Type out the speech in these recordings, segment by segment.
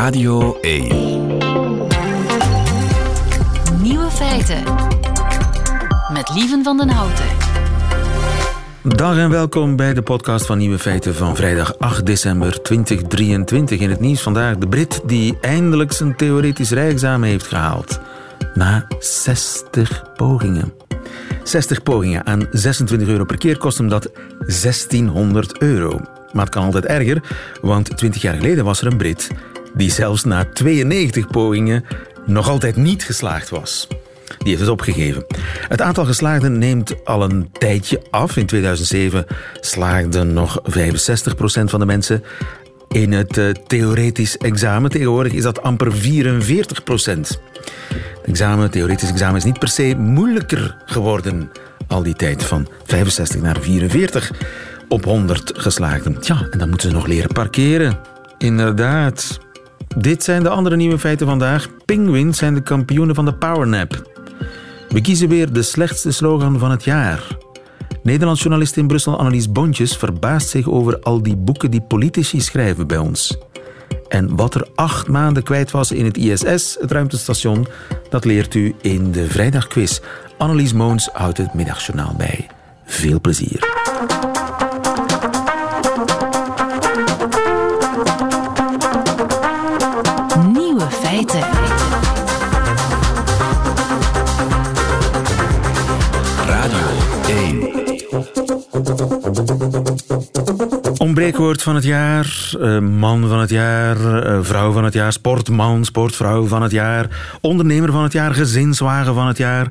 Radio 1. Nieuwe feiten. Met Lieven van den Houten. Dag en welkom bij de podcast van Nieuwe Feiten van vrijdag 8 december 2023. In het nieuws vandaag de Brit die eindelijk zijn theoretisch rijexamen heeft gehaald. Na 60 pogingen. 60 pogingen aan 26 euro per keer kost hem dat 1600 euro. Maar het kan altijd erger, want 20 jaar geleden was er een Brit die zelfs na 92 pogingen nog altijd niet geslaagd was. Die heeft het opgegeven. Het aantal geslaagden neemt al een tijdje af. In 2007 slaagden nog 65% van de mensen in het uh, theoretisch examen. Tegenwoordig is dat amper 44 procent. Het examen, theoretisch examen is niet per se moeilijker geworden al die tijd van 65 naar 44 op 100 geslaagden. Tja, en dan moeten ze nog leren parkeren. Inderdaad. Dit zijn de andere nieuwe feiten vandaag. Penguins zijn de kampioenen van de powernap. We kiezen weer de slechtste slogan van het jaar. Nederlands journalist in Brussel Annelies Bontjes verbaast zich over al die boeken die politici schrijven bij ons. En wat er acht maanden kwijt was in het ISS, het ruimtestation, dat leert u in de vrijdagquiz. Annelies Moons houdt het middagjournaal bij. Veel plezier. 1. Ombreekwoord van het jaar, eh, man van het jaar, eh, vrouw van het jaar, sportman, sportvrouw van het jaar, ondernemer van het jaar, gezinswagen van het jaar.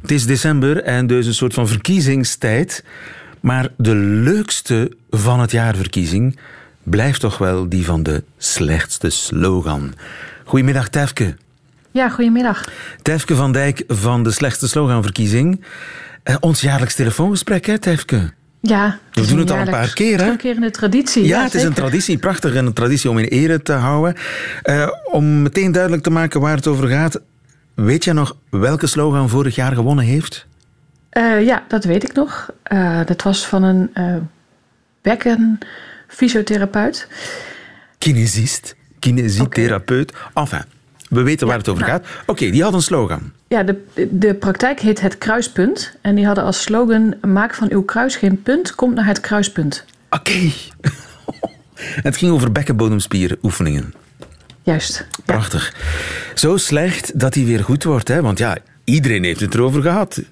Het is december en dus een soort van verkiezingstijd. Maar de leukste van het jaarverkiezing blijft toch wel die van de slechtste slogan. Goedemiddag, Tefke. Ja, goedemiddag. Tefke van Dijk van de slechtste sloganverkiezing. Eh, ons jaarlijks telefoongesprek, hè, Tefke? Ja, We doen het al een paar keer, hè? Terugkerende traditie. Ja, het is een traditie, prachtig en een traditie om in ere te houden. Eh, om meteen duidelijk te maken waar het over gaat, weet jij nog welke slogan vorig jaar gewonnen heeft? Eh, ja, dat weet ik nog. Eh, dat was van een bekkenfysiotherapeut. Kinesist, kinesietherapeut. Enfin, we weten waar Ja, het over nou. gaat. Oké, die had een slogan. Ja, de, de praktijk heet het kruispunt. En die hadden als slogan: Maak van uw kruis geen punt, kom naar het kruispunt. Oké. het ging over bekkenbodemspieroefeningen. Juist. Ja. Prachtig. Zo slecht dat hij weer goed wordt, hè? want ja, iedereen heeft het erover gehad.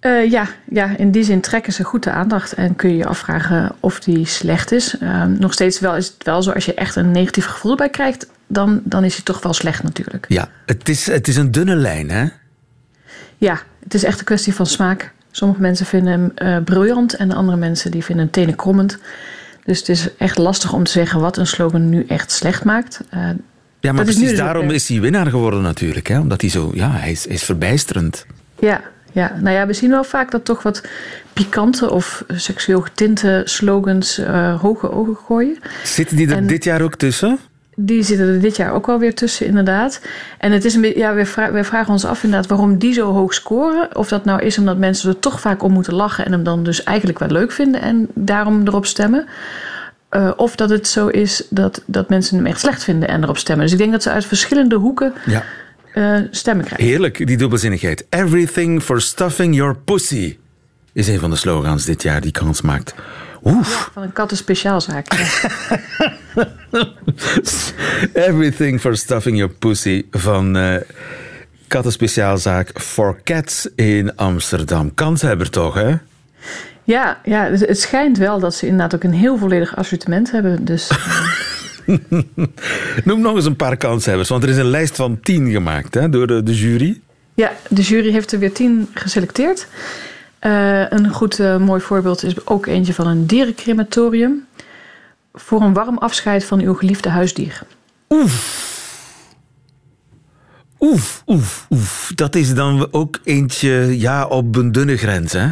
Eh, ja, ja, in die zin trekken ze goed de aandacht en kun je je afvragen of die slecht is. Eh, nog steeds wel is het wel zo, als je echt een negatief gevoel bij krijgt, dan, dan is hij toch wel slecht natuurlijk. Ja, het is, het is een dunne lijn, hè? Ja, het is echt een kwestie van smaak. Sommige mensen vinden hem eh, briljant en andere mensen die vinden hem tenenkrommend. Dus het is echt lastig om te zeggen wat een slogan nu echt slecht maakt. Eh, Ja, maar precies dus daarom hè? is hij winnaar geworden natuurlijk. Hè? Omdat hij zo, ja, hij is, hij is verbijsterend. ja, ja, nou ja, we zien wel vaak dat toch wat pikante of seksueel getinte slogans eh, hoge ogen gooien. Zitten die er En- dit jaar ook tussen? Die zitten er dit jaar ook wel weer tussen, inderdaad. En het is een beetje, ja, we, vra- we vragen ons af inderdaad waarom die zo hoog scoren. Of dat nou is omdat mensen er toch vaak om moeten lachen en hem dan dus eigenlijk wel leuk vinden en daarom erop stemmen. Eh, of dat het zo is dat, dat mensen hem echt slecht vinden en erop stemmen. Dus ik denk dat ze uit verschillende hoeken Ja. eh, stemmen krijgen. Heerlijk, die dubbelzinnigheid. Everything for stuffing your pussy is een van de slogans dit jaar die kans maakt. Oef. Van een katten speciaalzaak. Ja. Everything for stuffing your pussy van eh kattenspeciaalzaak For Cats in Amsterdam. Kanshebber toch, hè? ja, ja, het het schijnt wel dat ze inderdaad ook een heel volledig assortiment hebben. Dus eh, Noem nog eens een paar kanshebbers, want er is een lijst van tien gemaakt hè, door de, de jury. Ja, de jury heeft er weer tien geselecteerd. Eh, een goed eh, mooi voorbeeld is ook eentje van een dierencrematorium. Voor een warm afscheid van uw geliefde huisdier. Oef, oef, oef. Dat is dan ook eentje ja, op een dunne grens, hè?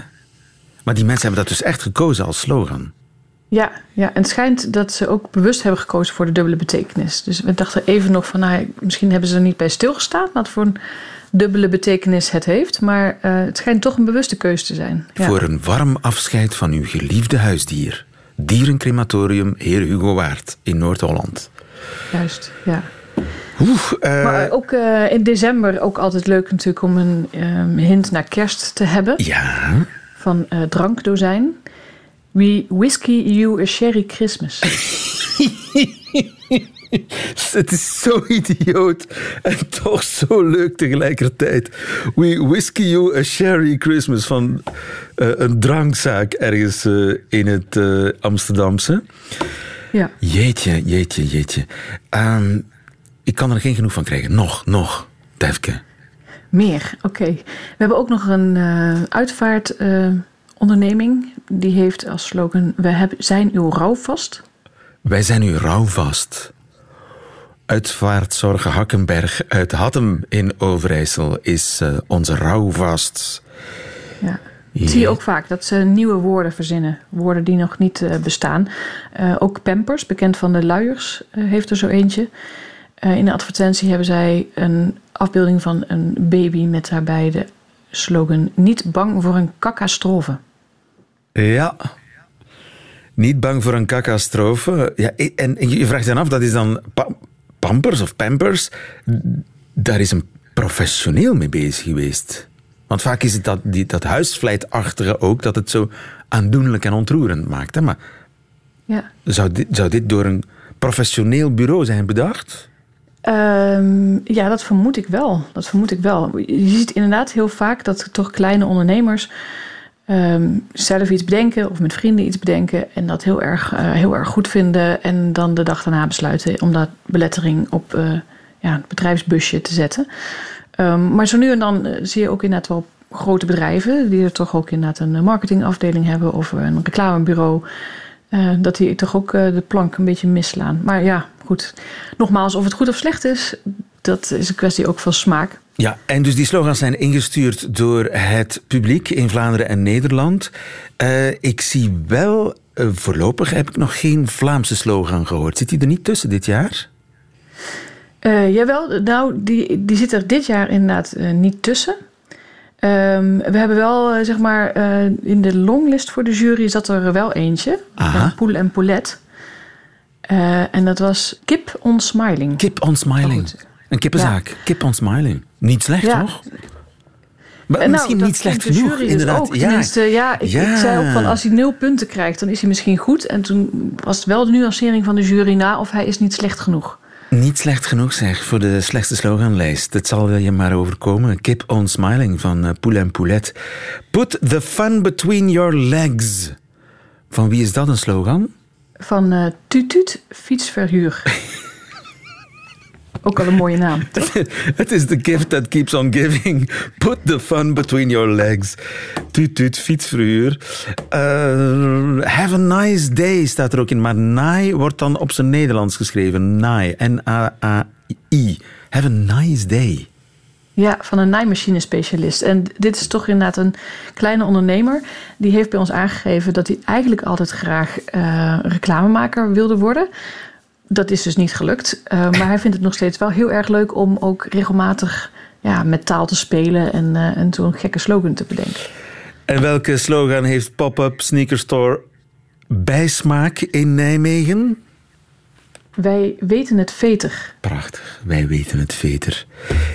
Maar die mensen hebben dat dus echt gekozen als slogan. Ja, ja, en het schijnt dat ze ook bewust hebben gekozen voor de dubbele betekenis. Dus we dachten even nog van, nou, misschien hebben ze er niet bij stilgestaan... wat voor een dubbele betekenis het heeft. Maar eh, het schijnt toch een bewuste keuze te zijn. Ja. Voor een warm afscheid van uw geliefde huisdier. Dierencrematorium Heer Hugo Waard in Noord-Holland. Juist, ja. Oeh, eh, Maar ook eh, in december ook altijd leuk natuurlijk om een ehm, hint naar kerst te hebben. ja. Van eh, drankdozijn. We whisky you a sherry Christmas. Het is zo idioot en toch zo leuk tegelijkertijd. We whisky you a sherry Christmas van eh, een drankzaak ergens eh, in het eh, Amsterdamse. ja. Jeetje, jeetje, jeetje. Ehm, ik kan er geen genoeg van krijgen. Nog, nog. Tefke. Meer, oké. We hebben ook nog een uitvaartonderneming. die heeft als slogan... We hebben, zijn uw rouw vast. Wij zijn nu rouwvast. Uitvaartzorg Hakkenberg uit Hattem in Overijssel is eh, onze rouwvast. Ja. Dat zie je ook vaak, dat ze nieuwe woorden verzinnen. Woorden die nog niet eh, bestaan. Eh, ook Pampers, bekend van de luiers, heeft er zo eentje. In de advertentie hebben zij een afbeelding van een baby... met daarbij de slogan... Niet bang voor een kakastrofe. Ja. Niet bang voor een catastrofe. Ja, en, je vraagt je dan af, dat is dan Pampers of Pampers? Daar is een professioneel mee bezig geweest. Want vaak is het dat, die, dat huisvlijtachtige ook, dat het zo aandoenlijk en ontroerend maakt. Hè? Maar Ja. zou dit, zou dit door een professioneel bureau zijn bedacht? Ehm, ja, dat vermoed ik wel. Dat vermoed ik wel. Je ziet inderdaad heel vaak dat toch kleine ondernemers ehm, zelf iets bedenken of met vrienden iets bedenken en dat heel erg, eh, heel erg goed vinden en dan de dag daarna besluiten om dat belettering op eh, ja, het bedrijfsbusje te zetten. Ehm, maar zo nu en dan eh, zie je ook inderdaad wel grote bedrijven die er toch ook inderdaad een marketingafdeling hebben of een reclamebureau. dat die toch ook de plank een beetje misslaan. Maar ja, goed. Nogmaals, of het goed of slecht is, dat is een kwestie ook van smaak. Ja, en dus die slogans zijn ingestuurd door het publiek in Vlaanderen en Nederland. Eh, ik zie wel, eh, voorlopig heb ik nog geen Vlaamse slogan gehoord. Zit die er niet tussen dit jaar? Eh, jawel, nou, die, die zit er dit jaar inderdaad niet tussen. Ehm, we hebben wel, zeg maar, in de longlist voor de jury zat er wel eentje. Poel en Poulet. En dat was Kip on Smiling. Kip on smiling. Oh. Een kippenzaak. Kip on smiling. Niet slecht, Ja. toch? Maar nou, misschien dat niet slecht genoeg, dus inderdaad. ook. Tenminste, ja, ik, Ja. ik zei ook van als hij nul punten krijgt, dan is hij misschien goed. En toen was het wel de nuancering van de jury na of hij is niet slecht genoeg. Niet slecht genoeg zeg voor de slechtste sloganlijst. Het zal je maar overkomen. Kip on smiling van Poel en Poulet. Put the fun between your legs. Van wie is dat een slogan? Van eh Tutut Fietsverhuur. ook al een mooie naam. Het is the gift that keeps on giving. Put the fun between your legs. Tuut, tuut, fietsverhuur. Uh, have a nice day staat er ook in. Maar naai wordt dan op zijn Nederlands geschreven. Naai. N-A-A-I. Have a nice day. Ja, van een naaimachine-specialist. En dit is toch inderdaad een kleine ondernemer. Die heeft bij ons aangegeven dat hij eigenlijk altijd graag eh, reclamemaker wilde worden. Dat is dus niet gelukt. Eh, maar hij vindt het nog steeds wel heel erg leuk om ook regelmatig ja, met taal te spelen en, eh en zo'n gekke slogan te bedenken. En welke slogan heeft Pop-Up Sneaker Store bijsmaak in Nijmegen? Wij weten het veter. Prachtig. Wij weten het veter.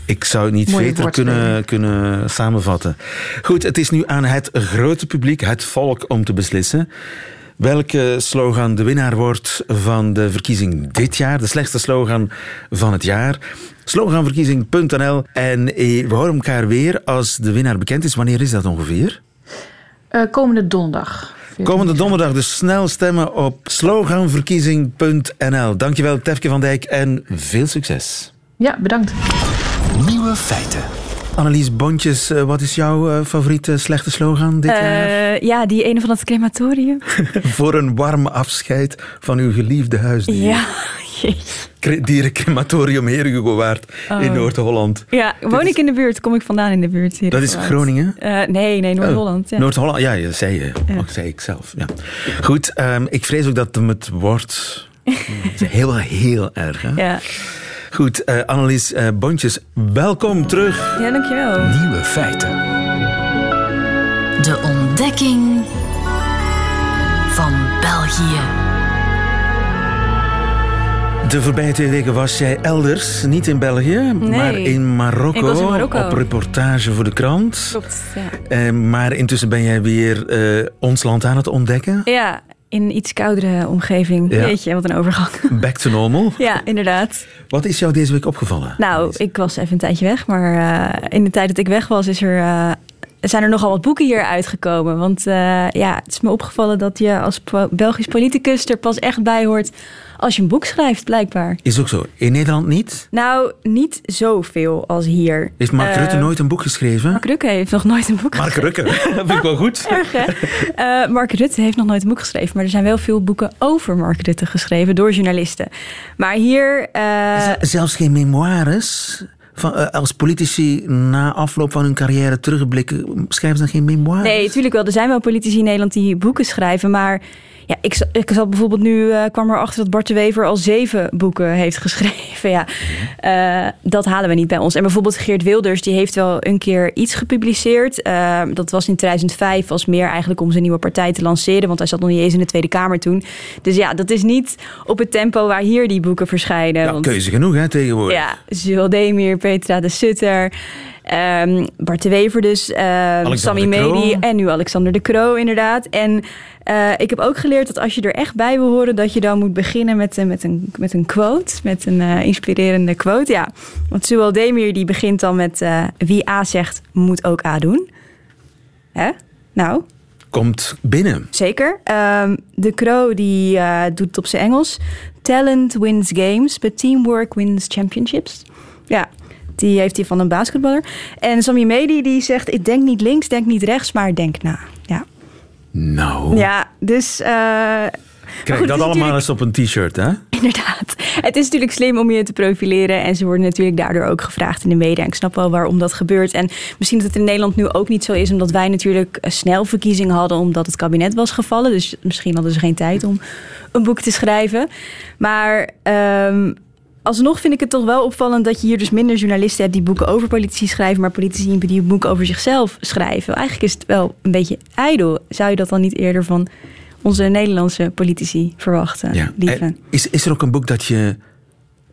Ik zou het niet Mooie veter kunnen, kunnen samenvatten. Goed, het is nu aan het grote publiek, het volk, om te beslissen. Welke slogan de winnaar wordt van de verkiezing dit jaar? De slechtste slogan van het jaar. Sloganverkiezing.nl. En eh, we horen elkaar weer als de winnaar bekend is. Wanneer is dat ongeveer? Eh, komende donderdag. Komende donderdag dus snel stemmen op sloganverkiezing.nl. Dankjewel Tefke van Dijk en veel succes. Ja, bedankt. Nieuwe feiten. Annelies Bontjes, eh, wat is jouw eh, favoriete slechte slogan dit jaar? Eh, ja, die ene van het crematorium. Voor een warm afscheid van uw geliefde huisdier. Ja, Dierencrematorium Herengewaard in Noord-Holland. ja, woon ik in de buurt, kom ik vandaan in de buurt. hier Dat is in Groningen? Nee, nee, Noord-Holland. Ja. Oh, Noord-Holland, ja, dat zei je. Ja. Ook zei ik zelf. Ja. Goed, ehm, ik vrees ook dat het wordt. Het is heel, heel erg. Hè? ja. Goed, eh, Annelies eh, Bontjes, welkom terug. ja, dankjewel. Nieuwe feiten. De ontdekking van België. De voorbije twee weken was jij elders, niet in België, maar in Marokko, Ik was in Marokko. op reportage voor de krant. Klopt, ja. Eh, maar intussen ben jij weer eh, ons land aan het ontdekken. Ja, in een iets koudere omgeving. Ja. Weet je, wat een overgang. Back to normal. ja, inderdaad. Wat is jou deze week opgevallen? Nou, ik was even een tijdje weg, maar eh, in de tijd dat ik weg was, is er, eh, zijn er nogal wat boeken hier uitgekomen. Want eh, ja, het is me opgevallen dat je als Belgisch politicus er pas echt bij hoort als je een boek schrijft, blijkbaar. Is ook zo. In Nederland niet? Nou, niet zoveel als hier. Heeft Mark Rutte nooit een boek geschreven? Mark Rutte heeft nog nooit een boek Mark geschreven. Rutte, dat vind ik wel goed. Erg, hè? Eh, Mark Rutte heeft nog nooit een boek geschreven. Maar er zijn wel veel boeken over Mark Rutte geschreven door journalisten. Maar hier... eh, Zelfs geen memoires? Van, eh, als politici na afloop van hun carrière terugblikken, schrijven ze dan geen memoires? Nee, natuurlijk wel. Er zijn wel politici in Nederland die boeken schrijven. Maar ja, ik, ik zat bijvoorbeeld nu, eh, kwam erachter dat Bart de Wever al zeven boeken heeft geschreven. Ja, Eh, dat halen we niet bij ons. En bijvoorbeeld Geert Wilders, die heeft wel een keer iets gepubliceerd. Eh, dat was in 2005, was meer eigenlijk om zijn nieuwe partij te lanceren. Want hij zat nog niet eens in de Tweede Kamer toen. Dus ja, dat is niet op het tempo waar hier die boeken verschijnen. Want- keuze genoeg hè, tegenwoordig. ja, Jules Demir, Petra de Sutter, ehm, Bart de Wever dus, ehm Sammy Croo. Medi en nu Alexander de Croo inderdaad. En eh, ik heb ook geleerd dat als je er echt bij wil horen, dat je dan moet beginnen met, eh, met, een, met een quote, met een eh, inspirerende quote. Ja, want Jules Demir die begint dan met wie A zegt, moet ook A doen. Hè? Nou, Komt binnen. Zeker. Ehm, de Crow die doet het op zijn Engels. Talent wins games, but teamwork wins championships. Ja, die heeft hij van een basketballer. En Sammy Medi die zegt, ik denk niet links, denk niet rechts, maar denk na. Ja, Nou, ja dus... eh, krijg goed, dat allemaal eens op een t-shirt, hè? Inderdaad. Het is natuurlijk slim om je te profileren. En ze worden natuurlijk daardoor ook gevraagd in de media. En ik snap wel waarom dat gebeurt. En misschien dat het in Nederland nu ook niet zo is. Omdat wij natuurlijk eh, snel verkiezingen hadden. Omdat het kabinet was gevallen. Dus misschien hadden ze geen tijd om een boek te schrijven. Maar ehm, alsnog vind ik het toch wel opvallend dat je hier dus minder journalisten hebt die boeken over politici schrijven, maar politici die boeken over zichzelf schrijven. Eigenlijk is het wel een beetje ijdel. Zou je dat dan niet eerder van onze Nederlandse politici verwachten, Ja. lieve? Is, is er ook een boek dat je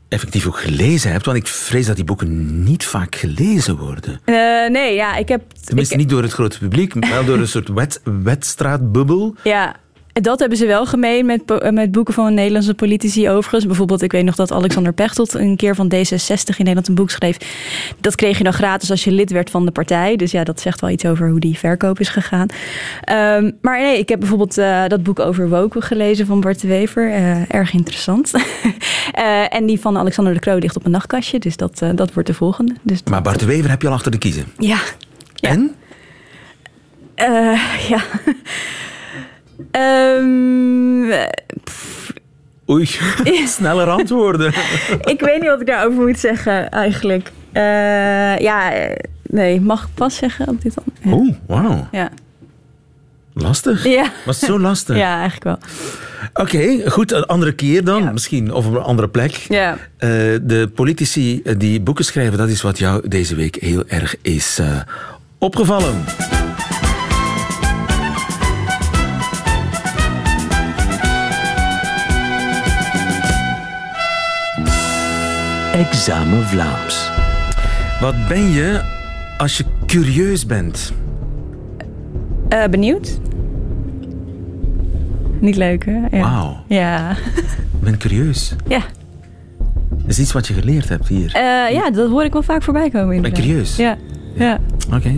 effectief ook gelezen hebt? Want ik vrees dat die boeken niet vaak gelezen worden. Eh, nee, ja, ik heb. Tenminste, ik- niet door het grote publiek, maar wel door een soort wet, wetstraatbubbel. Ja, dat hebben ze wel gemeen met, po- met boeken van Nederlandse politici overigens. Bijvoorbeeld, ik weet nog dat Alexander Pechtold een keer van D66 in Nederland een boek schreef. Dat kreeg je dan gratis als je lid werd van de partij. Dus ja, dat zegt wel iets over hoe die verkoop is gegaan. Ehm, maar nee, ik heb bijvoorbeeld eh, dat boek over woken gelezen van Bart de Wever. Eh, erg interessant. Eh, en die van Alexander de Croo ligt op een nachtkastje. Dus dat, eh, dat wordt de volgende. Dus Maar Bart de Wever heb je al achter de kiezen. Ja. Ja. En? Eh, ja. Pff, Oei, sneller antwoorden. ik weet niet wat ik daarover moet zeggen eigenlijk. Eh, ja, nee, mag ik pas zeggen op dit dan? Ja. Oeh, wauw. Ja. Lastig. Ja. Was het zo lastig? ja, eigenlijk wel. Oké, goed. Een andere keer dan. Ja. Misschien. Of op een andere plek. Ja. Eh, de politici eh, die boeken schrijven, dat is wat jou deze week heel erg is eh, opgevallen. Examen Vlaams. Wat ben je als je curieus bent? Eh, benieuwd? Niet leuk, hè? Ja. Wauw, Ja. ik ben curieus. Ja. Dat is iets wat je geleerd hebt hier. Eh, ja, dat hoor ik wel vaak voorbij komen. ben curieus. Ja. Ja. Oké.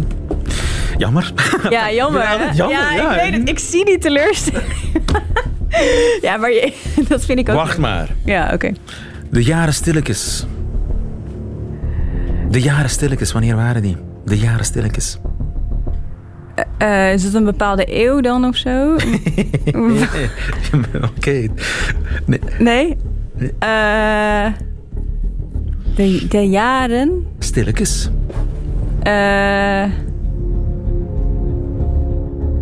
Jammer. Ja, jammer. Ja, jammer, ja, ja. ik weet het. Ik zie die teleurstelling. ja, maar je, dat vind ik ook. Wacht maar. Ja, oké. De jaren stilletjes. De jaren stilletjes, wanneer waren die? De jaren stilletjes. Eh, is het een bepaalde eeuw dan of zo? Oké. Nee, nee? Eh, de, de jaren? stilletjes. Eh,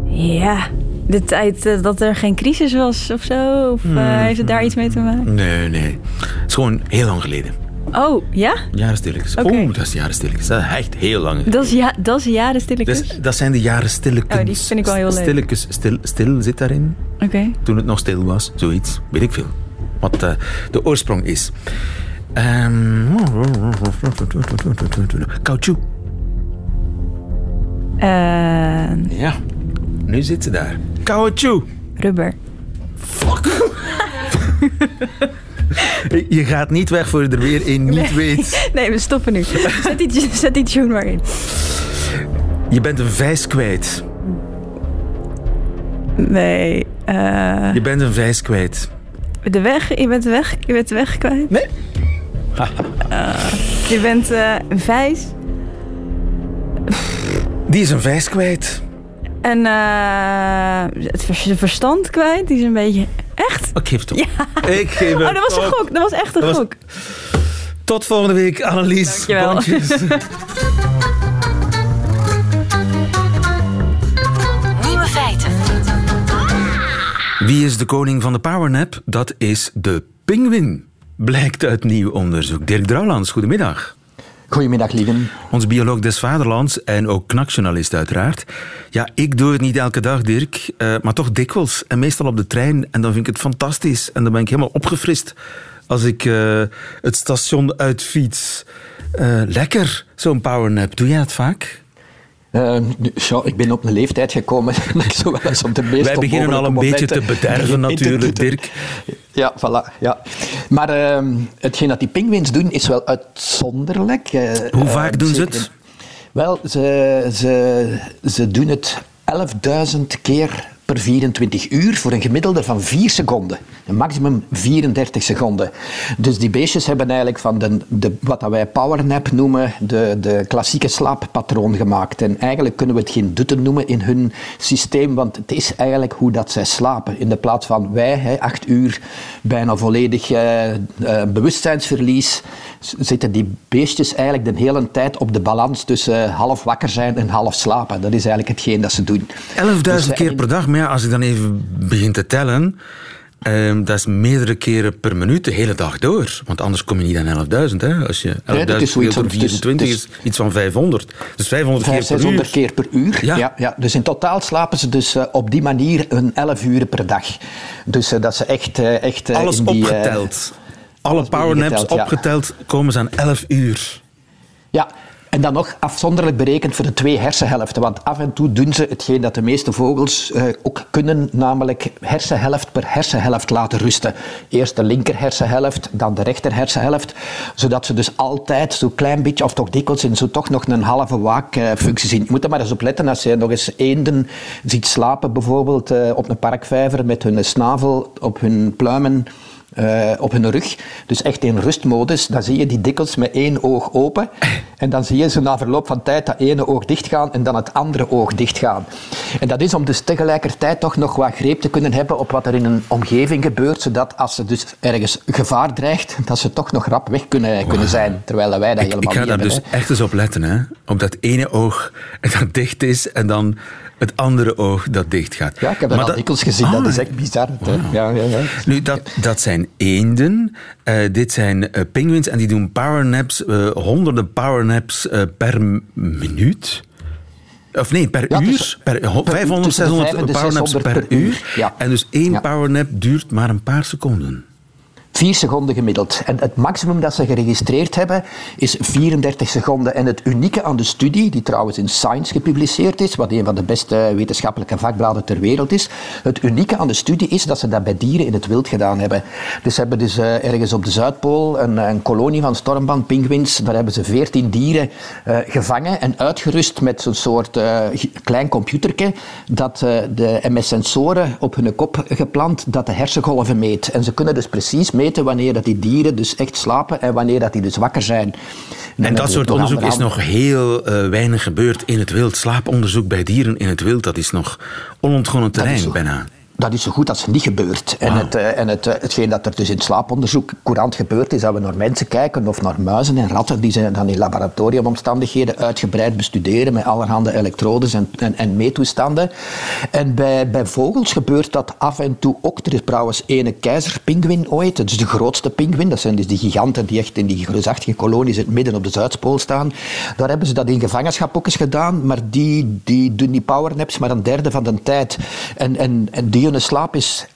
ja, de tijd eh, dat er geen crisis was of zo? Of eh, heeft het daar iets mee te maken? Nee, nee. Gewoon heel lang geleden. Oh, ja? Jaren stilletjes. Oké. Oeh, dat is jaren stilletjes. Dat is echt heel lang geleden. Dat is, ja, dat is jaren stilletjes? Dus, dat zijn de jaren stilletjes. Oh, die vind ik wel heel leuk. Stilletjes, stil, stil zit daarin. Oké. Toen het nog stil was, zoiets. Weet ik veel. wat uh, de oorsprong is. Um, caoutchouc. Uh, ja, nu zit ze daar. Caoutchouc. Rubber. Fuck. Je gaat niet weg voor je er weer in niet nee. weet. Nee, we stoppen nu. Zet die, zet die tune maar in. Je bent een vijs kwijt. Nee. Uh... Je bent een vijs kwijt. De weg? Je bent de weg, je bent de weg kwijt? Nee. uh, je bent uh, een vijs. Die is een vijs kwijt. En het verstand kwijt. Die is een beetje... Echt? Ik geef het op. Ja. Ik geef het Oh, dat was een gok. Dat was echt een dat gok. Was... Tot volgende week, Annelies. Dankjewel. Nieuwe feiten. Wie is de koning van de powernap? Dat is de pinguïn. Blijkt uit nieuw onderzoek. Dirk Drouwlands, goedemiddag. Goedemiddag, lieven. Ons bioloog des vaderlands en ook knakjournalist uiteraard. Ja, ik doe het niet elke dag, Dirk, uh, maar toch dikwijls. En meestal op de trein. En dan vind ik het fantastisch. En dan ben ik helemaal opgefrist als ik uh, het station uitfiets. Uh, lekker, zo'n powernap. Doe jij dat vaak? Uh, ja, ik ben op een leeftijd gekomen dat ik zo wel eens op de meest Wij beginnen al een beetje te bederven natuurlijk, Dirk. Ja, voilà. Ja. Maar uh, hetgeen dat die pinguïns doen is wel uitzonderlijk. Uh, Hoe vaak doen ze het? Wel, ze, ze, ze doen het 11.000 keer per 24 uur voor een gemiddelde van 4 seconden. Een maximum 34 seconden. Dus die beestjes hebben eigenlijk van de, de, wat wij powernap noemen, de, de klassieke slaappatroon gemaakt. En eigenlijk kunnen we het geen dutten noemen in hun systeem, want het is eigenlijk hoe dat zij slapen. In de plaats van wij, hè, 8 uur, bijna volledig uh, uh, bewustzijnsverlies, zitten die beestjes eigenlijk de hele tijd op de balans tussen uh, half wakker zijn en half slapen. Dat is eigenlijk hetgeen dat ze doen. 11.000 dus, keer per dag, maar ja, als ik dan even begin te tellen, um, dat is meerdere keren per minuut de hele dag door. Want anders kom je niet aan 11.000. Hè? Als je 11.000 nee, door 24 is iets van 500. Dus 500 keer per 600 uur. keer per uur. Ja. Ja. Ja, Dus in totaal slapen ze dus uh, op die manier een 11 uur per dag. Dus uh, dat ze echt... Uh, echt Alles die, opgeteld. Alle powernaps geteld, ja. opgeteld komen ze aan 11 uur. Ja, en dan nog afzonderlijk berekend voor de twee hersenhelften. Want af en toe doen ze hetgeen dat de meeste vogels uh, ook kunnen, namelijk hersenhelft per hersenhelft laten rusten. Eerst de linker hersenhelft, dan de rechter hersenhelft. Zodat ze dus altijd zo'n klein beetje, of toch dikwijls, in zo toch nog een halve waakfunctie zien. Je moet er maar eens op letten als je nog eens eenden ziet slapen, bijvoorbeeld uh, op een parkvijver met hun snavel op hun pluimen. Uh, op hun rug. Dus echt in rustmodus. Dan zie je die dikwijls met één oog open. En dan zie je ze na verloop van tijd dat ene oog dichtgaan en dan het andere oog dichtgaan. En dat is om dus tegelijkertijd toch nog wat greep te kunnen hebben op wat er in een omgeving gebeurt. Zodat als er dus ergens gevaar dreigt, dat ze toch nog rap weg kunnen, wow. kunnen zijn. Terwijl wij dat ik, helemaal ik ga niet daar hebben. dus echt eens op letten. Hè? Op dat ene oog dat dicht is en dan het andere oog dat dicht gaat. Ja, ik heb dat al dikwijls gezien. Ah, dat is echt bizar. Wow. Ja, ja, ja. Nu, dat, dat zijn eenden. Uh, dit zijn uh, penguins en die doen powernaps, uh, honderden powernaps per minuut. Of nee, per ja, uur. Dus, per, 500, 600 powernaps per, per uur. uur. Ja. En dus één ja. powernap duurt maar een paar seconden. Vier seconden gemiddeld. En het maximum dat ze geregistreerd hebben is 34 seconden. En het unieke aan de studie, die trouwens in Science gepubliceerd is, wat een van de beste wetenschappelijke vakbladen ter wereld is, het unieke aan de studie is dat ze dat bij dieren in het wild gedaan hebben. Dus ze hebben dus uh, ergens op de Zuidpool een, een kolonie van stormbandpinguïns, daar hebben ze 14 dieren uh, gevangen en uitgerust met zo'n soort klein computertje dat de MS-sensoren op hun kop geplant, dat de hersengolven meet. En ze kunnen dus precies meten wanneer dat die dieren dus echt slapen en wanneer dat die dus wakker zijn. En dat soort onderzoek is nog heel uh, weinig gebeurd in het wild. Slaaponderzoek bij dieren in het wild, dat is nog onontgonnen terrein bijna. Dat is zo goed als niet gebeurd. En, Wauw. het, uh, en het, uh, hetgeen dat er dus in het slaaponderzoek courant gebeurt, is dat we naar mensen kijken of naar muizen en ratten die ze dan in laboratoriumomstandigheden uitgebreid bestuderen met allerhande elektrodes en, en, en meetoestanden. En bij, bij vogels gebeurt dat af en toe ook. Er is trouwens ene keizerpinguïn ooit, dat is de grootste pinguïn. Dat zijn dus die giganten die echt in die reusachtige kolonies in het midden op de Zuidpool staan. Daar hebben ze dat in gevangenschap ook eens gedaan, maar die, die doen die powernaps maar een derde van de tijd. En, en, en die hun slaap is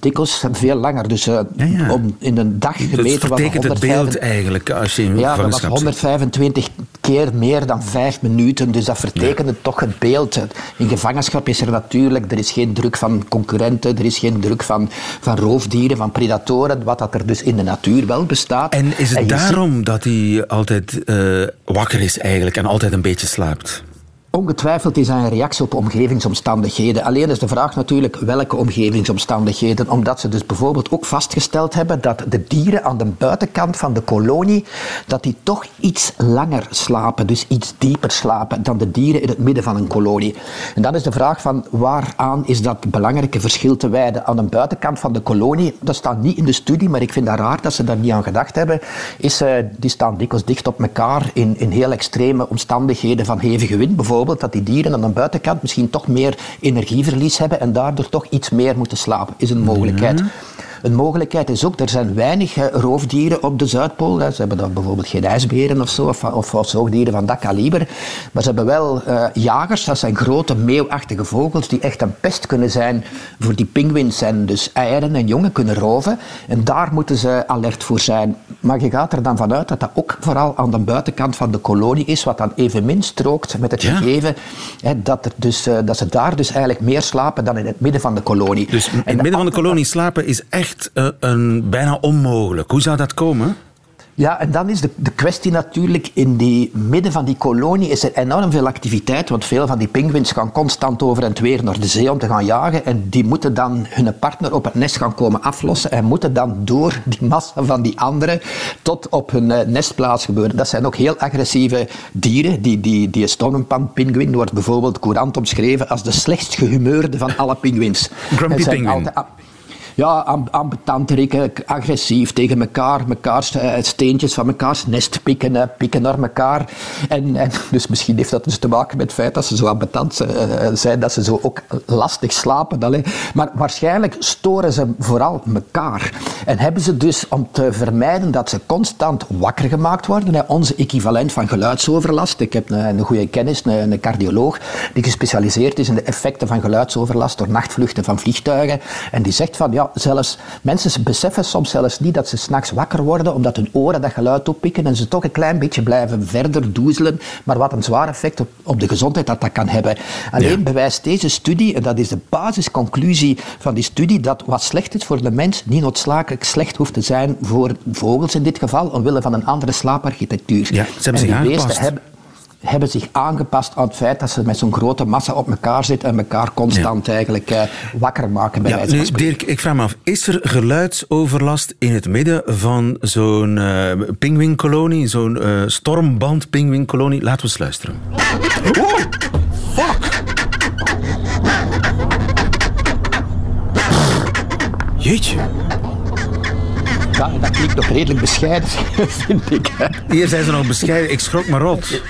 dikwijls veel langer. Dus uh, Ja, ja. Om, in een dag gemeten het was vertekent het 105 beeld eigenlijk als je in Ja, dat was gevangenschap zit. 125 keer meer dan vijf minuten. Dus dat vertekende toch het beeld. In gevangenschap is er natuurlijk, er is geen druk van concurrenten, er is geen druk van, van roofdieren, van predatoren, wat dat er dus in de natuur wel bestaat. En is het ziet- daarom dat hij altijd eh, wakker is eigenlijk en altijd een beetje slaapt? Ongetwijfeld is dat een reactie op omgevingsomstandigheden. Alleen is de vraag natuurlijk welke omgevingsomstandigheden. Omdat ze dus bijvoorbeeld ook vastgesteld hebben dat de dieren aan de buitenkant van de kolonie dat die toch iets langer slapen, dus iets dieper slapen dan de dieren in het midden van een kolonie. En dan is de vraag van waaraan is dat belangrijke verschil te wijden aan de buitenkant van de kolonie. Dat staat niet in de studie, maar ik vind dat raar dat ze daar niet aan gedacht hebben. Is, eh, die staan dikwijls dicht op elkaar in, in heel extreme omstandigheden van hevige wind bijvoorbeeld, dat die dieren aan de buitenkant misschien toch meer energieverlies hebben en daardoor toch iets meer moeten slapen, is een mogelijkheid. Een mogelijkheid is ook, er zijn weinig eh, roofdieren op de Zuidpool. Ze hebben dan bijvoorbeeld geen ijsberen of zo, of, of, of zoogdieren van dat kaliber. Maar ze hebben wel eh, jagers, dat zijn grote meeuwachtige vogels, die echt een pest kunnen zijn voor die pinguïns en dus eieren en jongen kunnen roven. En daar moeten ze alert voor zijn. Maar je gaat er dan vanuit dat dat ook vooral aan de buitenkant van de kolonie is, wat dan evenmin strookt met het Ja. gegeven hè, dat, er dus, eh, dat ze daar dus eigenlijk meer slapen dan in het midden van de kolonie. Dus in het midden van de kolonie slapen is echt eh, een, bijna onmogelijk. Hoe zou dat komen? Ja, en dan is de, de kwestie natuurlijk, in die midden van die kolonie is er enorm veel activiteit, want veel van die pinguïns gaan constant over en weer naar de zee om te gaan jagen en die moeten dan hun partner op het nest gaan komen aflossen en moeten dan door die massa van die anderen tot op hun eh, nestplaats gebeuren. Dat zijn ook heel agressieve dieren. Die, die, die Stonenpan-pinguïn wordt bijvoorbeeld courant omschreven als de slechtst gehumeurde van alle pinguïns. Grumpy penguin. Ja, am- ambetant, rikken, agressief tegen elkaar, mekaars eh, steentjes van mekaars nest pikken, eh, pikken naar elkaar. En, en, dus misschien heeft dat dus te maken met het feit dat ze zo ambetant eh, zijn, dat ze zo ook lastig slapen. Maar waarschijnlijk storen ze vooral elkaar. En hebben ze dus om te vermijden dat ze constant wakker gemaakt worden, onze equivalent van geluidsoverlast. Ik heb een, goede kennis, een cardioloog, die gespecialiseerd is in de effecten van geluidsoverlast door nachtvluchten van vliegtuigen. En die zegt van, ja, zelfs mensen beseffen soms zelfs niet dat ze s'nachts wakker worden, omdat hun oren dat geluid oppikken en ze toch een klein beetje blijven verder doezelen, maar wat een zwaar effect op, op de gezondheid dat dat kan hebben. Alleen Ja. bewijst deze studie, en dat is de basisconclusie van die studie, dat wat slecht is voor de mens niet noodzakelijk slecht hoeft te zijn voor vogels in dit geval, omwille van een andere slaaparchitectuur. Ja, ze hebben En zich aangepast. Hebben, hebben zich aangepast aan het feit dat ze met zo'n grote massa op elkaar zitten en elkaar constant eigenlijk eh, wakker maken, bij Ja, wijze van nu, spreken. Dirk, ik vraag me af, is er geluidsoverlast in het midden van zo'n pinguïnkolonie, zo'n eh stormband pinguïnkolonie? Laten we eens luisteren. Jeetje. Ja, dat klinkt nog redelijk bescheiden, vind ik. Hier zijn ze nog bescheiden. Ik schrok me rot.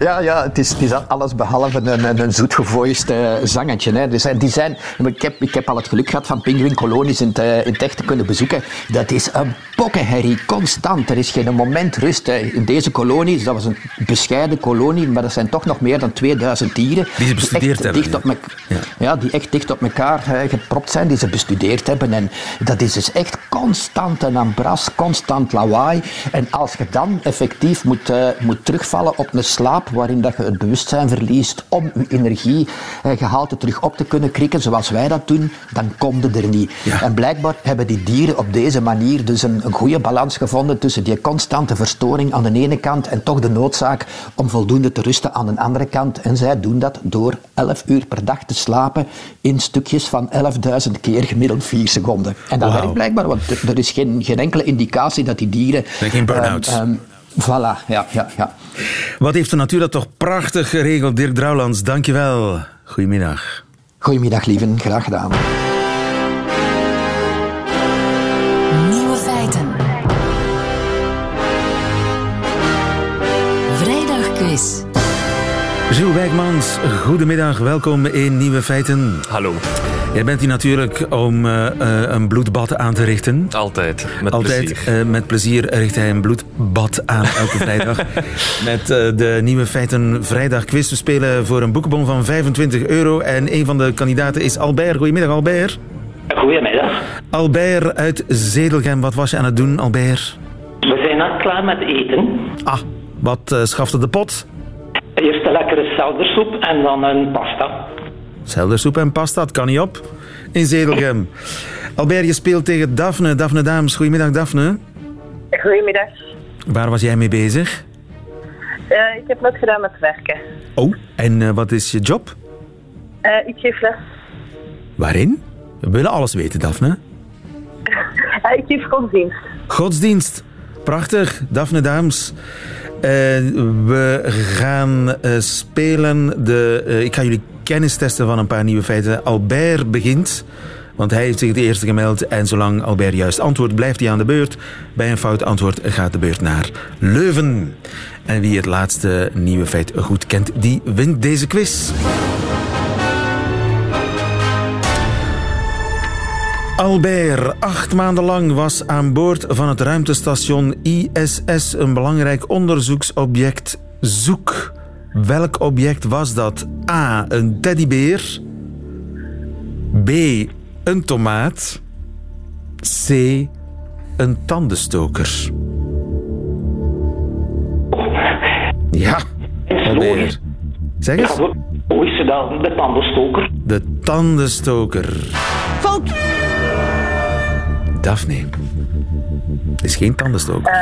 Ja, ja het, is, het is alles behalve een, een, een zoetgevoist eh, zangetje. Hè. Dus, eh, die zijn, ik, heb, ik heb al het geluk gehad van pinguïnkolonies in, het, eh, in het echt te kunnen bezoeken. Dat is een pokkenherrie, constant. Er is geen moment rust. Hè. In deze kolonie, dat was een bescheiden kolonie, maar er zijn toch nog meer dan 2000 dieren. Die ze bestudeerd echt hebben, Dicht ja. op Ja. ja. die echt dicht op elkaar gepropt zijn, die ze bestudeerd hebben. En dat is dus echt constant een ambras, constant lawaai. En als je dan effectief moet, moet terugvallen op een slaap waarin dat je het bewustzijn verliest om je energiegehalte terug op te kunnen krikken, zoals wij dat doen, dan komt het er niet. Ja. En blijkbaar hebben die dieren op deze manier dus een, een goede balans gevonden tussen die constante verstoring aan de ene kant en toch de noodzaak om voldoende te rusten aan de andere kant. En zij doen dat door 11 uur per dag te slapen in stukjes van 11.000 keer gemiddeld 4 seconden. En dat werkt blijkbaar, want er- er is geen, geen enkele indicatie dat die dieren... geen burn-outs. ehm, ehm, voilà, ja, ja, ja. Wat heeft de natuur dat toch prachtig geregeld, Dirk Drouwlands. Dankjewel. Goedemiddag. Goedemiddag, lieven. Graag gedaan. Gilles Wijkmans, goedemiddag. Welkom in Nieuwe Feiten. Hallo. Jij bent hier natuurlijk om eh, eh, een bloedbad aan te richten. Altijd. Met Altijd plezier. eh, met plezier richt hij een bloedbad aan elke vrijdag. Met de Nieuwe Feiten Vrijdag quiz. We spelen voor een boekenbon van 25 euro. En een van de kandidaten is Albert. Goedemiddag, Albert. Goedemiddag. Albert uit Zedelgem, wat was je aan het doen, Albert? We zijn net klaar met eten. Ah, wat uh, schafte de pot? Eerst een lekkere seldersoep en dan een pasta. Seldersoep en pasta, dat kan niet op. In Zedelgem. Albert, je speelt tegen Daphne. Daphne Dames. Goedemiddag, Daphne. Goedemiddag. Waar was jij mee bezig? Uh, ik heb net gedaan met werken. Oh, en uh, wat is je job? Uh, ik geef les. Waarin? We willen alles weten, Daphne. ik geef godsdienst. Godsdienst. Prachtig, Daphne Daams. we gaan spelen de... ik ga jullie kennis testen van een paar nieuwe feiten. Albert begint... Want hij heeft zich de eerste gemeld en zolang Albert juist antwoordt, blijft hij aan de beurt. Bij een fout antwoord gaat de beurt naar Leuven. En wie het laatste nieuwe feit goed kent, die wint deze quiz. Albert, acht maanden lang was aan boord van het ruimtestation ISS een belangrijk onderzoeksobject Zoek. Welk object was dat? A. Een teddybeer. B een tomaat. C. Een tandenstoker. Ja, Albert. Zeg eens. Hoe is ze dan? De tandenstoker. De tandenstoker. Fout. Daphne. Het is geen tandenstoker.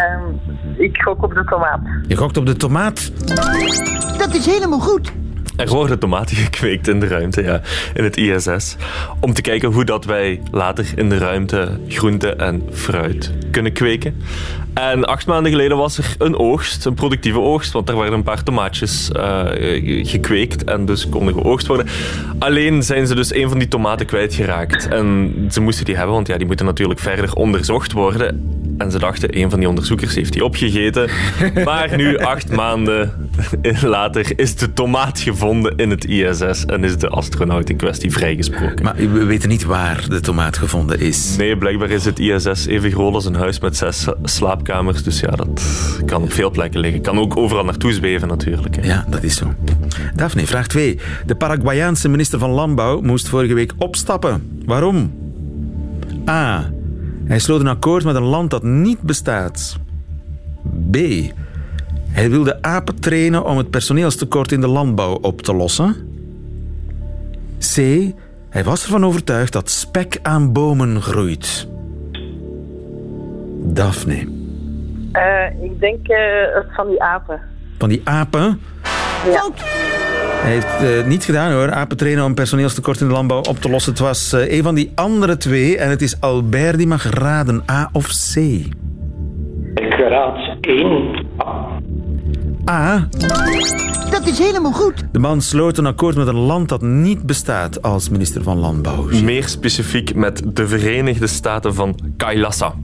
Uh, ik gok op de tomaat. Je gokt op de tomaat? Dat is helemaal goed. Er worden tomaten gekweekt in de ruimte, ja, in het ISS. Om te kijken hoe dat wij later in de ruimte groente en fruit kunnen kweken. En acht maanden geleden was er een oogst, een productieve oogst, want er werden een paar tomaatjes uh, gekweekt en dus konden geoogst worden. Alleen zijn ze dus een van die tomaten kwijtgeraakt. En ze moesten die hebben, want ja, die moeten natuurlijk verder onderzocht worden. En ze dachten, een van die onderzoekers heeft die opgegeten. Maar nu, acht maanden later, is de tomaat gevonden in het ISS en is de astronaut in kwestie vrijgesproken. Maar we weten niet waar de tomaat gevonden is. Nee, blijkbaar is het ISS even groot als een huis met zes slaapkamers. Dus ja, dat kan op veel plekken liggen. Kan ook overal naartoe zweven natuurlijk. Hè. Ja, dat is zo. Daphne, vraag 2. De Paraguayaanse minister van Landbouw moest vorige week opstappen. Waarom? A. Hij sloot een akkoord met een land dat niet bestaat. B. Hij wilde apen trainen om het personeelstekort in de landbouw op te lossen. C. Hij was ervan overtuigd dat spek aan bomen groeit. Daphne. Uh, ik denk uh, van die apen. Van die apen? Ja. Hij heeft uh, niet gedaan hoor, apen trainen om personeelstekort in de landbouw op te lossen. Het was uh, een van die andere twee en het is Albert die mag raden, A of C. Ik raad één. A. Dat is helemaal goed. De man sloot een akkoord met een land dat niet bestaat als minister van Landbouw. Meer specifiek met de Verenigde Staten van Kailasa.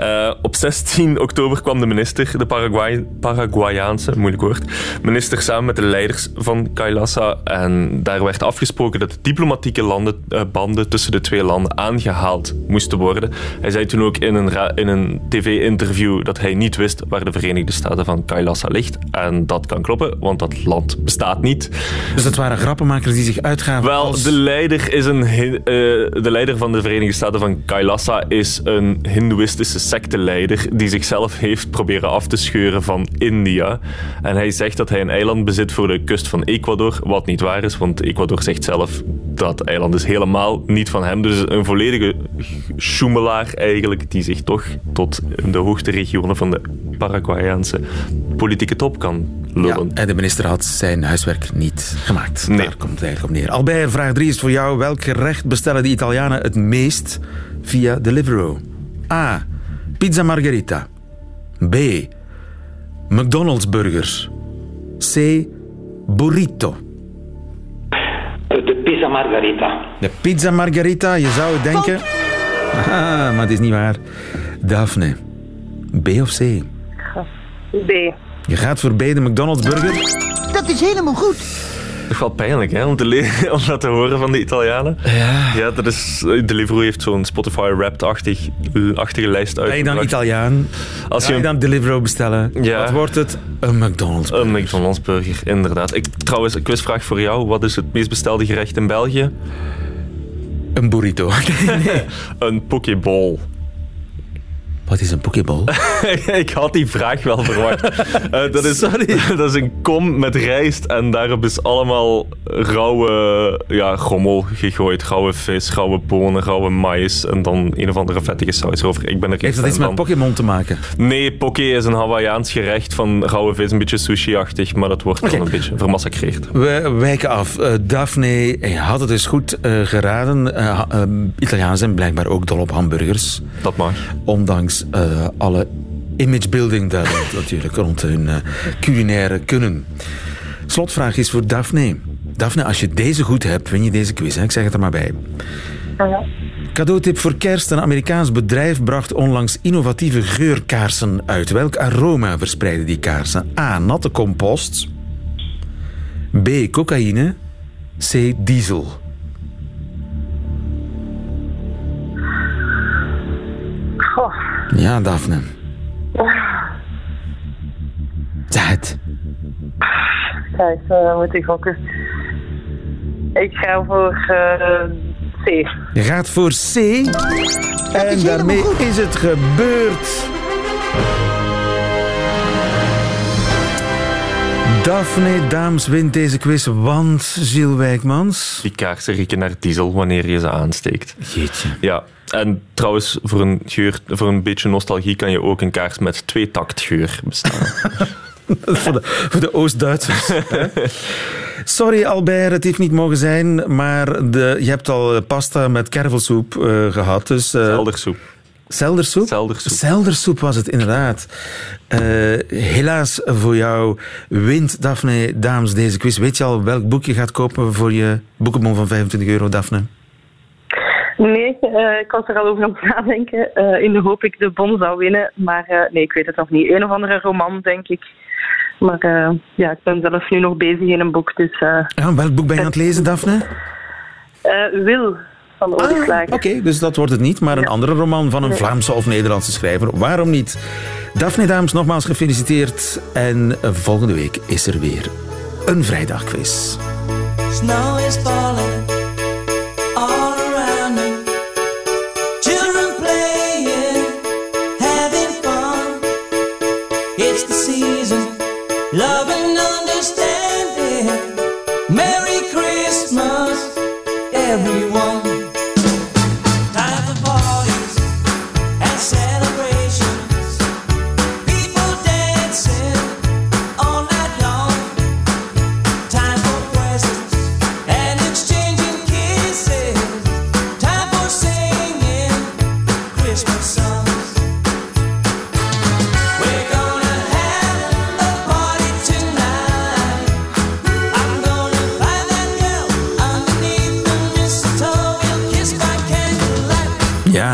Uh, op 16 oktober kwam de minister, de Paraguay, Paraguayaanse, moeilijk woord, minister samen met de leiders van Kailasa. En daar werd afgesproken dat de diplomatieke landen, uh, banden tussen de twee landen aangehaald moesten worden. Hij zei toen ook in een, in een tv-interview dat hij niet wist waar de Verenigde Staten van Kailasa ligt. En dat kan kloppen, want dat land bestaat niet. Dus dat waren grappenmakers die zich uitgaven Wel, als... de leider, is een, uh, de leider van de Verenigde Staten van Kailasa is een hindoeïstische secteleider die zichzelf heeft proberen af te scheuren van India. En hij zegt dat hij een eiland bezit voor de kust van Ecuador, wat niet waar is, want Ecuador zegt zelf dat eiland is helemaal niet van hem. Dus een volledige schoemelaar eigenlijk, die zich toch tot de hoogste regionen van de Paraguayaanse politieke top kan lullen. Ja, en de minister had zijn huiswerk niet gemaakt. Nee. Daar komt het eigenlijk op neer. Albert, vraag 3 is voor jou. Welk gerecht bestellen de Italianen het meest via Deliveroo? A. Pizza margherita. B. McDonald's burgers. C. Burrito. De pizza margarita. De pizza margarita, je zou het denken. Ah, maar het is niet waar. Daphne. B of C? B. Je gaat voor B, de McDonald's burger. Dat is helemaal goed. Toch wel pijnlijk, hè? Om, te om dat te horen van de Italianen. Ja. Ja, dat is... Deliveroo heeft zo'n Spotify-Wrapped-achtige lijst Ga je dan. Italiaan? Als Ga je je dan Deliveroo bestellen? Ja. Wat wordt het? Een McDonald's burger. Een McDonald's burger, inderdaad. Ik, trouwens, een quizvraag voor jou. Wat is het meest bestelde gerecht in België? Een burrito. een pokeball. Wat is een pokeball? ik had die vraag wel verwacht. Uh, dat, is, Sorry. dat is een kom met rijst en daarop is allemaal rauwe ja, rommel gegooid. Rauwe vis, rauwe bonen, rauwe mais en dan een of andere vettige saus over. Ik ben er Heeft dat iets met Pokémon te maken? Nee, poké is een Hawaiiaans gerecht van rauwe vis, een beetje sushi-achtig, maar dat wordt okay. dan een beetje vermassacreerd. We wijken af. Uh, Daphne had het dus goed uh, geraden. Italiaans zijn blijkbaar ook dol op hamburgers. Dat mag. Ondanks uh, alle imagebuilding daar natuurlijk rond hun uh, culinaire kunnen. Slotvraag is voor Daphne. Daphne, als je deze goed hebt, win je deze quiz. Hè? Ik zeg het er maar bij. Ja. Cadeautip voor kerst. Een Amerikaans bedrijf bracht onlangs innovatieve geurkaarsen uit. Welk aroma verspreiden die kaarsen? A. Natte compost. B. Cocaïne. C. Diesel. Ja, Daphne. Zeg het. Kijk, uh, moet ik gokken. Ik ga voor uh, C. Je gaat voor C. En daarmee is het gebeurd. Daphne Daams wint deze quiz, want Gilles Wijkmans... Die kaarsen rieken naar diesel wanneer je ze aansteekt. Jeetje. Ja, en trouwens, voor een, geur, voor een beetje nostalgie kan je ook een kaars met twee taktgeur bestaan. voor de, voor de Oost-Duitsers. Sorry Albert, het heeft niet mogen zijn, maar de, je hebt al pasta met kervelsoep uh, gehad. Dus, uh, Zeldersoep. Zeldersoep? Zeldersoep. Zeldersoep was het, inderdaad. Uh, helaas voor jou wint Daphne Dames deze quiz. Weet je al welk boek je gaat kopen voor je boekenbon van 25 euro, Daphne? Nee, uh, ik was er al over aan het nadenken. Uh, in de hoop ik de bon zou winnen. Maar nee, ik weet het nog niet. Een of andere roman, denk ik. Maar ja, ik ben zelf nu nog bezig in een boek. Dus, ja, welk boek ben je aan het lezen, Daphne? Wil van de ah, Oké, okay, dus dat wordt het niet, maar een ja. andere roman van een. Vlaamse of Nederlandse schrijver. Waarom niet? Daphne Daams, nogmaals gefeliciteerd. En volgende week is er weer een vrijdagquiz. Snow is falling love and understanding. Merry Christmas, everyone.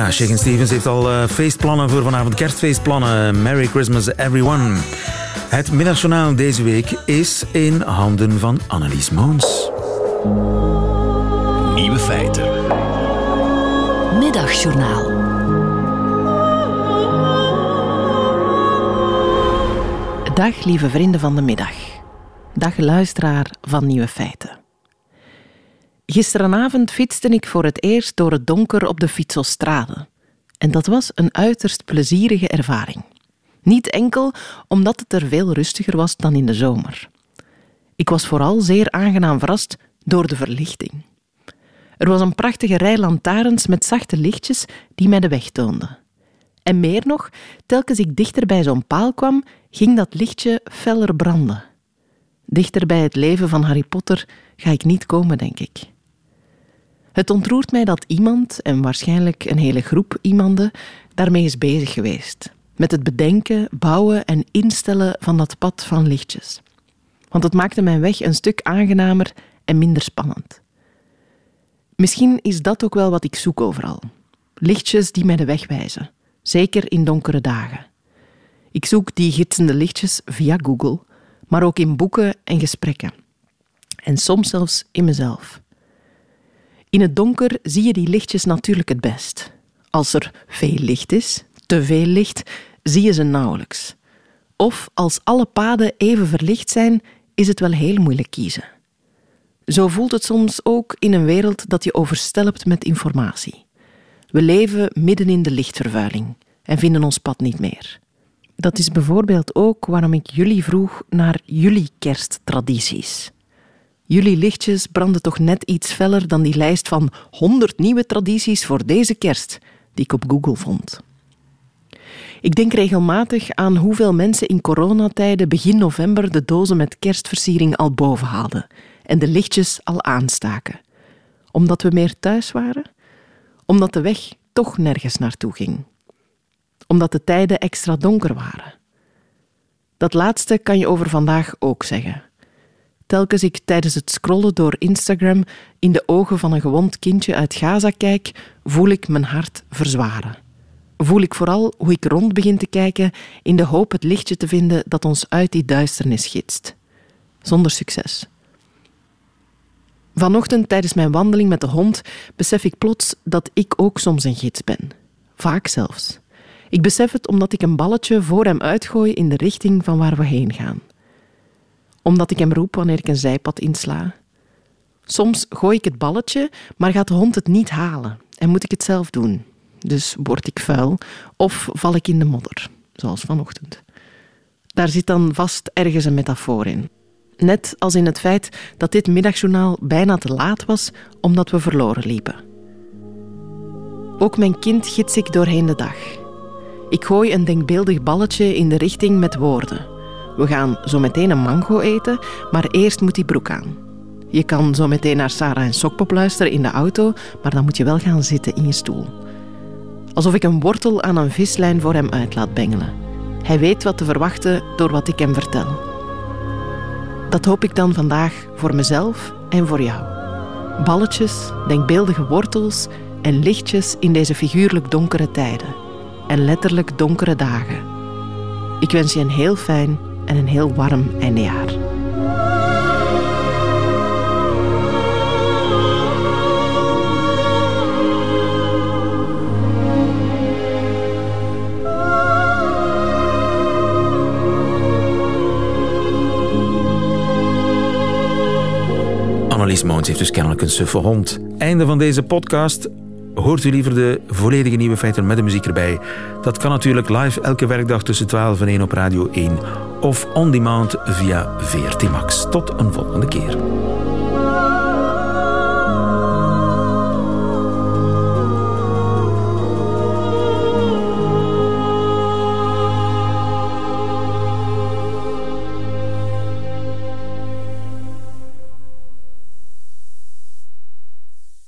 Ja, Shakin' Stevens heeft al uh, feestplannen voor vanavond. Kerstfeestplannen. Merry Christmas everyone. Het middagjournaal deze week is in handen van Annelies Moons. Nieuwe feiten. Middagjournaal. Dag lieve vrienden van de middag. Dag luisteraar van Nieuwe Feiten. Gisterenavond fietste ik voor het eerst door het donker op de fietsostrade. En dat was een uiterst plezierige ervaring. Niet enkel omdat het er veel rustiger was dan in de zomer. Ik was vooral zeer aangenaam verrast door de verlichting. Er was een prachtige rij lantaarns met zachte lichtjes die mij de weg toonden. En meer nog, telkens ik dichter bij zo'n paal kwam, ging dat lichtje feller branden. Dichter bij het leven van Harry Potter ga ik niet komen, denk ik. Het ontroert mij dat iemand, en waarschijnlijk een hele groep iemanden, daarmee is bezig geweest. Met het bedenken, bouwen en instellen van dat pad van lichtjes. Want het maakte mijn weg een stuk aangenamer en minder spannend. Misschien is dat ook wel wat ik zoek overal. Lichtjes die mij de weg wijzen, zeker in donkere dagen. Ik zoek die gidsende lichtjes via Google, maar ook in boeken en gesprekken. En soms zelfs in mezelf. In het donker zie je die lichtjes natuurlijk het best. Als er veel licht is, te veel licht, zie je ze nauwelijks. Of als alle paden even verlicht zijn, is het wel heel moeilijk kiezen. Zo voelt het soms ook in een wereld dat je overstelpt met informatie. We leven midden in de lichtvervuiling en vinden ons pad niet meer. Dat is bijvoorbeeld ook waarom ik jullie vroeg naar jullie kersttradities. Jullie lichtjes branden toch net iets feller dan die lijst van 100 nieuwe tradities voor deze kerst die ik op Google vond. Ik denk regelmatig aan hoeveel mensen in coronatijden begin november de dozen met kerstversiering al boven haalden en de lichtjes al aanstaken. Omdat we meer thuis waren? Omdat de weg toch nergens naartoe ging. Omdat de tijden extra donker waren. Dat laatste kan je over vandaag ook zeggen. Telkens ik tijdens het scrollen door Instagram in de ogen van een gewond kindje uit Gaza kijk, voel ik mijn hart verzwaren. Voel ik vooral hoe ik rond begin te kijken in de hoop het lichtje te vinden dat ons uit die duisternis gidst. Zonder succes. Vanochtend tijdens mijn wandeling met de hond besef ik plots dat ik ook soms een gids ben. Vaak zelfs. Ik besef het omdat ik een balletje voor hem uitgooi in de richting van waar we heen gaan. Omdat ik hem roep wanneer ik een zijpad insla. Soms gooi ik het balletje, maar gaat de hond het niet halen en moet ik het zelf doen. Dus word ik vuil of val ik in de modder, zoals vanochtend. Daar zit dan vast ergens een metafoor in. Net als in het feit dat dit middagjournaal bijna te laat was omdat we verloren liepen. Ook mijn kind gids ik doorheen de dag. Ik gooi een denkbeeldig balletje in de richting met woorden. We gaan zo meteen een mango eten, maar eerst moet die broek aan. Je kan zo meteen naar Sarah en Sokpop luisteren in de auto, maar dan moet je wel gaan zitten in je stoel. Alsof ik een wortel aan een vislijn voor hem uit laat bengelen. Hij weet wat te verwachten door wat ik hem vertel. Dat hoop ik dan vandaag voor mezelf en voor jou. Balletjes, denkbeeldige wortels en lichtjes in deze figuurlijk donkere tijden. En letterlijk donkere dagen. Ik wens je een heel fijn en een heel warm eindejaar. Annelies Moons heeft dus kennelijk een suffe hond. Einde van deze podcast. Hoort u liever de volledige nieuwe feiten met de muziek erbij? Dat kan natuurlijk live elke werkdag tussen 12 en 1 op Radio 1 of on demand via VRT Max. Tot een volgende keer.